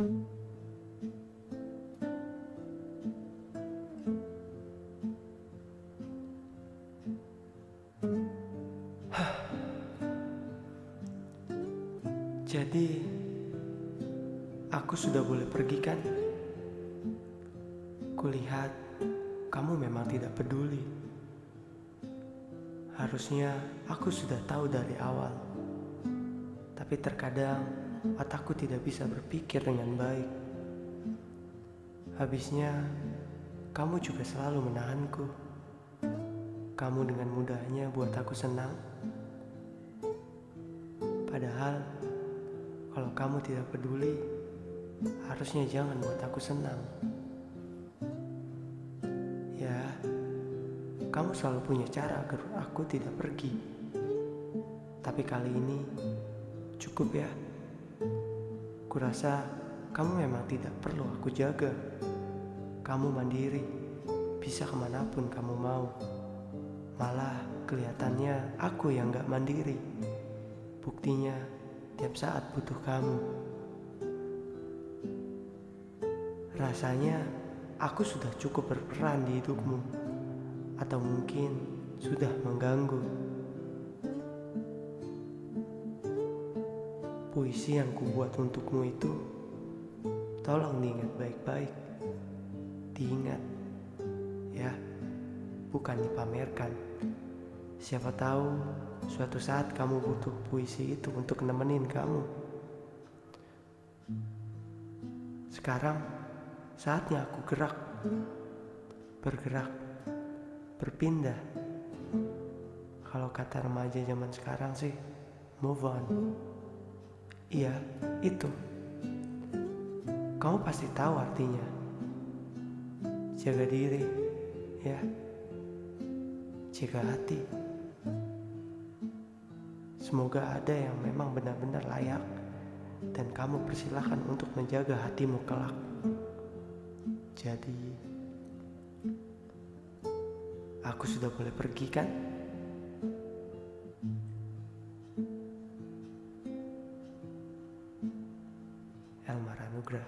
Jadi, aku sudah boleh pergi kan? Kulihat kamu memang tidak peduli. Harusnya aku sudah tahu dari awal. Tapi terkadang otakku tidak bisa berpikir dengan baik. Habisnya, kamu juga selalu menahanku. Kamu dengan mudahnya buat aku senang. Padahal, kalau kamu tidak peduli, harusnya jangan buat aku senang. Ya, kamu selalu punya cara agar aku tidak pergi. Tapi kali ini cukup ya. Kurasa kamu memang tidak perlu aku jaga. Kamu mandiri, bisa ke mana pun kamu mau. Malah kelihatannya aku yang gak mandiri. Buktinya tiap saat butuh kamu. Rasanya aku sudah cukup berperan di hidupmu, atau mungkin sudah mengganggu. Puisi yang kubuat untukmu itu, tolong diingat baik-baik. Diingat, ya, bukan dipamerkan. Siapa tahu suatu saat kamu butuh puisi itu untuk nemenin kamu. Sekarang saatnya aku gerak, bergerak, berpindah. Kalau kata remaja zaman sekarang sih, move on. Iya, itu. Kamu pasti tahu artinya. Jaga diri, ya. Jaga hati. Semoga ada yang memang benar-benar layak dan kamu persilahkan untuk menjaga hatimu kelak. Jadi, aku sudah boleh pergi kan? lucrar.